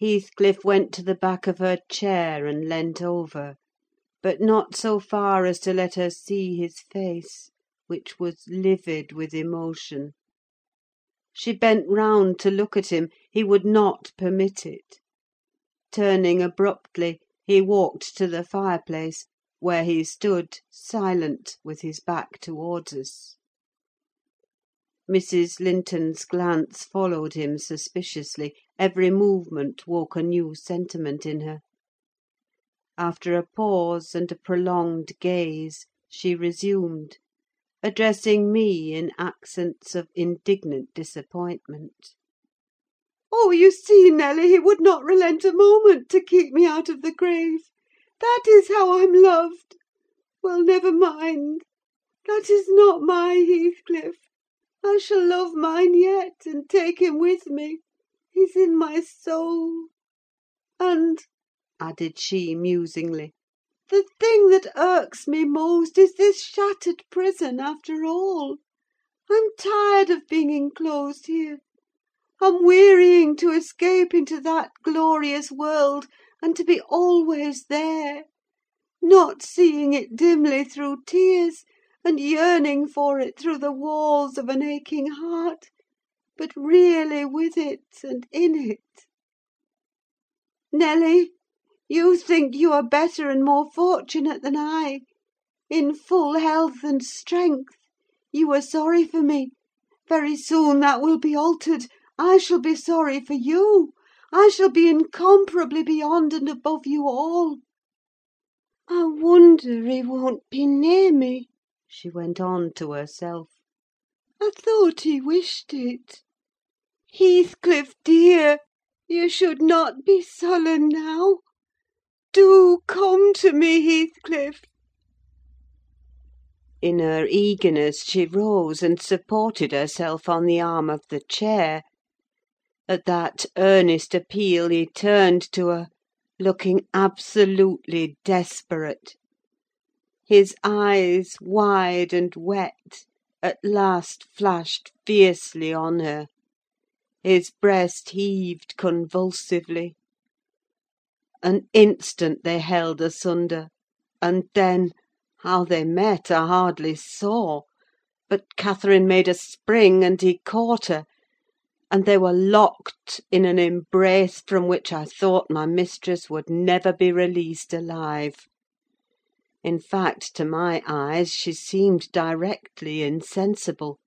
Heathcliff went to the back of her chair, and leant over; but not so far as to let her see his face, which was livid with emotion. She bent round to look at him: he would not permit it. Turning abruptly, he walked to the fireplace, where he stood, silent, with his back towards us. Mrs. Linton's glance followed him suspiciously: every movement woke a new sentiment in her. After a pause, and a prolonged gaze, she resumed, addressing me in accents of indignant disappointment. "Oh, you see, Nelly, he would not relent a moment to keep me out of the grave. That is how I'm loved! Well, never mind: that is not my Heathcliff. I shall love mine yet, and take him with me: he's in my soul. And," added she, musingly, "the thing that irks me most is this shattered prison, after all. I'm tired of being enclosed here: I'm wearying to escape into that glorious world, and to be always there; not seeing it dimly through tears, and yearning for it through the walls of an aching heart, but really with it, and in it. Nelly, you think you are better and more fortunate than I: in full health and strength, you are sorry for me: very soon that will be altered: I shall be sorry for you. I shall be incomparably beyond and above you all. I wonder he won't be near me," she went on to herself. "I thought he wished it. Heathcliff, dear, you should not be sullen now. Do come to me, Heathcliff!" In her eagerness she rose and supported herself on the arm of the chair. At that earnest appeal he turned to her, looking absolutely desperate. His eyes, wide and wet, at last flashed fiercely on her; his breast heaved convulsively. An instant they held asunder, and then—how they met I hardly saw; but Catherine made a spring, and he caught her, and they were locked in an embrace from which I thought my mistress would never be released alive. In fact, to my eyes, she seemed directly insensible.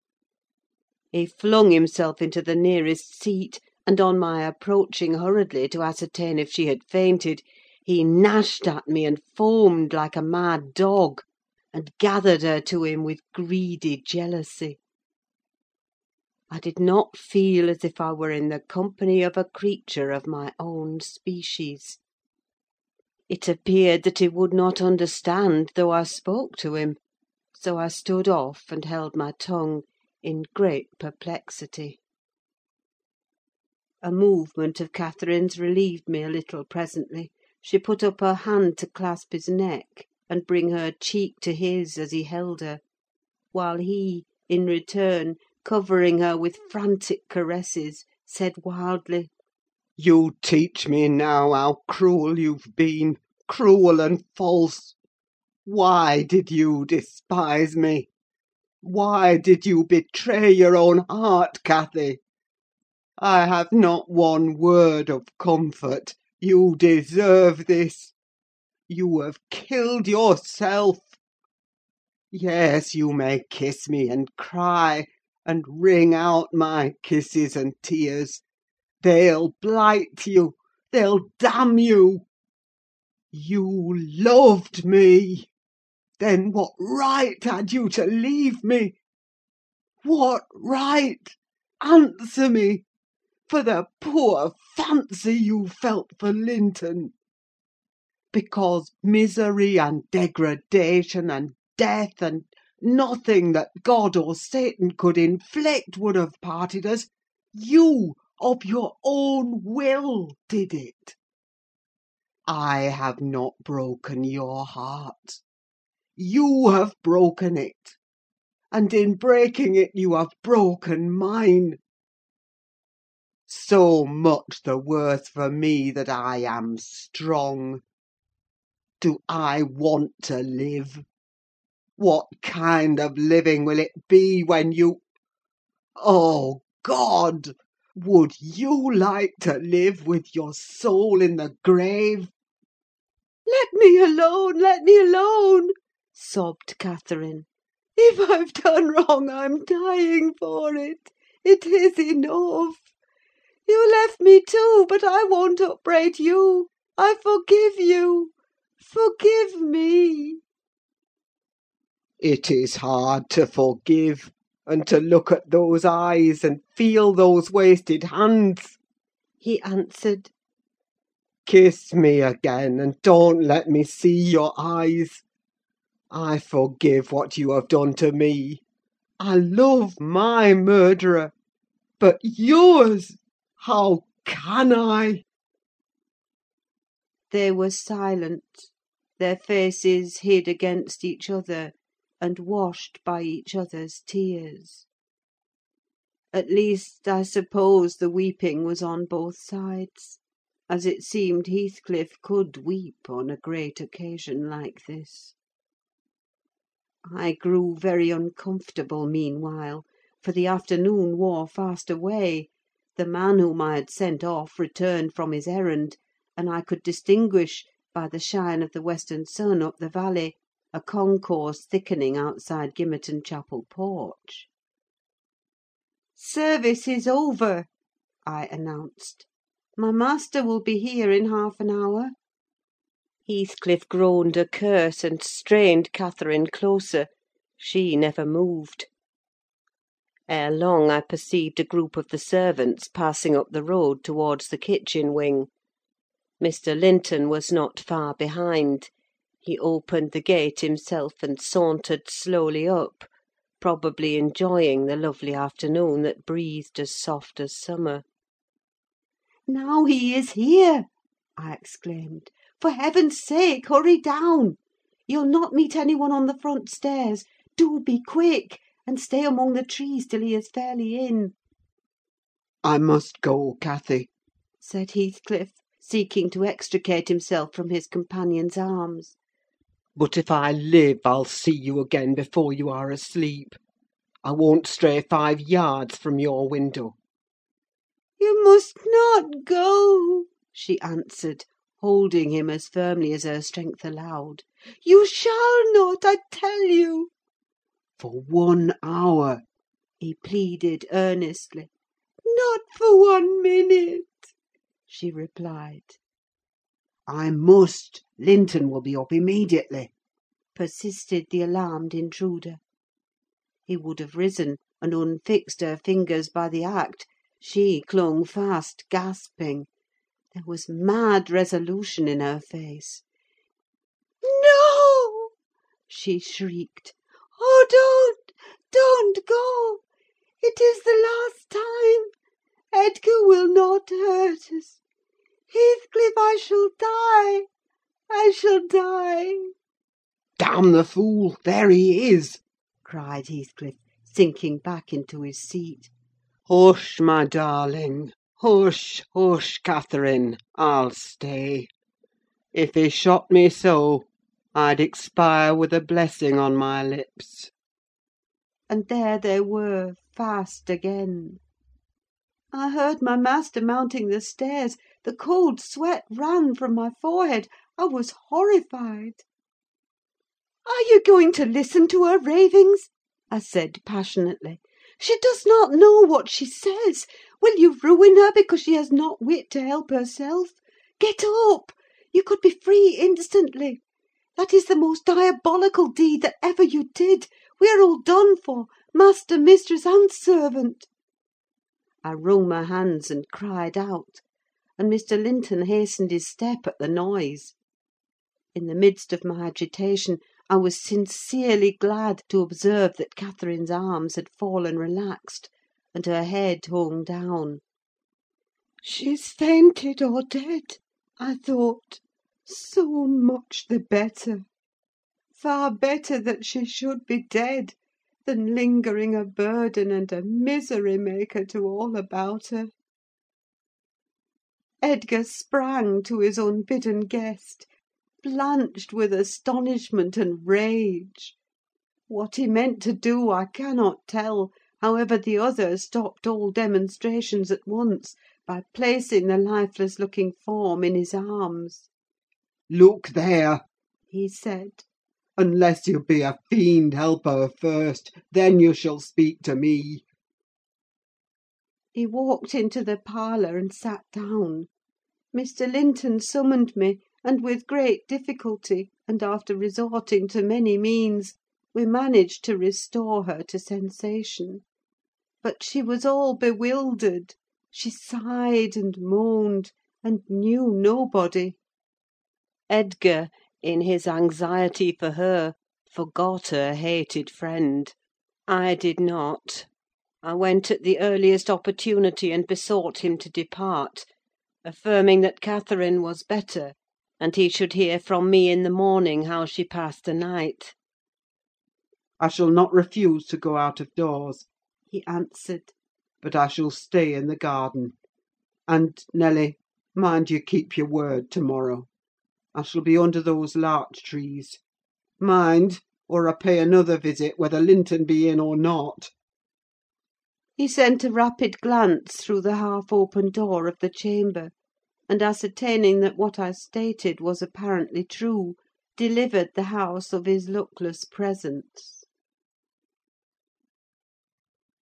He flung himself into the nearest seat, and on my approaching hurriedly to ascertain if she had fainted, he gnashed at me and foamed like a mad dog, and gathered her to him with greedy jealousy. I did not feel as if I were in the company of a creature of my own species. It appeared that he would not understand though I spoke to him; so I stood off, and held my tongue, in great perplexity. A movement of Catherine's relieved me a little presently: she put up her hand to clasp his neck, and bring her cheek to his as he held her; while he, in return, covering her with frantic caresses, said wildly— "You teach me now how cruel you've been: cruel and false! Why did you despise me? Why did you betray your own heart, Cathy? I have not one word of comfort: you deserve this. You have killed yourself. Yes, you may kiss me, and cry, and wring out my kisses and tears: they'll blight you, they'll damn you! You loved me! Then what right had you to leave me? What right? Answer me, for the poor fancy you felt for Linton! Because misery, and degradation, and death, and nothing that God or Satan could inflict would have parted us, you, of your own will, did it. I have not broken your heart: you have broken it; and in breaking it you have broken mine. So much the worse for me that I am strong. Do I want to live? What kind of living will it be when you... Oh, God! Would you like to live with your soul in the grave?" "Let me alone! let me alone!" sobbed Catherine. "If I've done wrong, I'm dying for it. It is enough. You left me too, but I won't upbraid you. I forgive you. Forgive me!" "It is hard to forgive, and to look at those eyes, and feel those wasted hands," he answered. "Kiss me again, and don't let me see your eyes. I forgive what you have done to me. I love my murderer; but yours! How can I?" They were silent, their faces hid against each other, and washed by each other's tears. At least, I suppose the weeping was on both sides, as it seemed Heathcliff could weep on a great occasion like this. I grew very uncomfortable meanwhile, for the afternoon wore fast away. The man whom I had sent off returned from his errand, and I could distinguish, by the shine of the western sun up the valley, a concourse thickening outside Gimmerton Chapel porch. "Service is over," I announced. "My master will be here in half an hour." Heathcliff groaned a curse, and strained Catherine closer: she never moved. Ere long I perceived a group of the servants passing up the road towards the kitchen wing. Mr. Linton was not far behind: he opened the gate himself and sauntered slowly up, probably enjoying the lovely afternoon that breathed as soft as summer. "Now he is here!" I exclaimed. "For heaven's sake, hurry down! You'll not meet any one on the front stairs. Do be quick! and stay among the trees till he is fairly in." "I must go, Cathy," said Heathcliff, seeking to extricate himself from his companion's arms. "But if I live, I'll see you again before you are asleep. I won't stray five yards from your window." "You must not go," she answered, holding him as firmly as her strength allowed. "You shall not, I tell you!" "For one hour," he pleaded earnestly. "Not for one minute," she replied. "I must: Linton will be up immediately," persisted the alarmed intruder. He would have risen, and unfixed her fingers by the act: she clung fast, gasping. There was mad resolution in her face. "No!" she shrieked. "Oh, don't, don't go! It is the last time. Edgar will not hurt us. Heathcliff, I shall die! I shall die!" "Damn the fool! There he is!" cried Heathcliff, sinking back into his seat. "Hush, my darling! Hush, hush, Catherine! I'll stay. If he shot me so, I'd expire with a blessing on my lips." And there they were, fast again. I heard my master mounting the stairs: the cold sweat ran from my forehead: I was horrified. "Are you going to listen to her ravings?" I said passionately. "She does not know what she says. Will you ruin her because she has not wit to help herself? Get up! You could be free instantly. That is the most diabolical deed that ever you did. We are all done for: master, mistress, and servant." I wrung my hands and cried out, and Mr. Linton hastened his step at the noise. In the midst of my agitation, I was sincerely glad to observe that Catherine's arms had fallen relaxed, and her head hung down. "She's fainted or dead," I thought. So much the better! Far better that she should be dead, than lingering a burden and a misery maker to all about her. Edgar sprang to his unbidden guest, blanched with astonishment and rage. What he meant to do I cannot tell; however, the other stopped all demonstrations at once, by placing the lifeless looking form in his arms. "Look there!" he said. "Unless you be a fiend, helper first; then you shall speak to me." He walked into the parlour and sat down. Mr. Linton summoned me, and with great difficulty, and after resorting to many means, we managed to restore her to sensation. But she was all bewildered: she sighed and moaned, and knew nobody. Edgar, in his anxiety for her, forgot her hated friend. I did not. I went at the earliest opportunity and besought him to depart, affirming that Catherine was better, and he should hear from me in the morning how she passed the night. "I shall not refuse to go out of doors," he answered; "but I shall stay in the garden. And, Nelly, mind you keep your word to morrow. I shall be under those larch trees. Mind! or I pay another visit, whether Linton be in or not." He sent a rapid glance through the half open door of the chamber, and ascertaining that what I stated was apparently true, delivered the house of his luckless presence.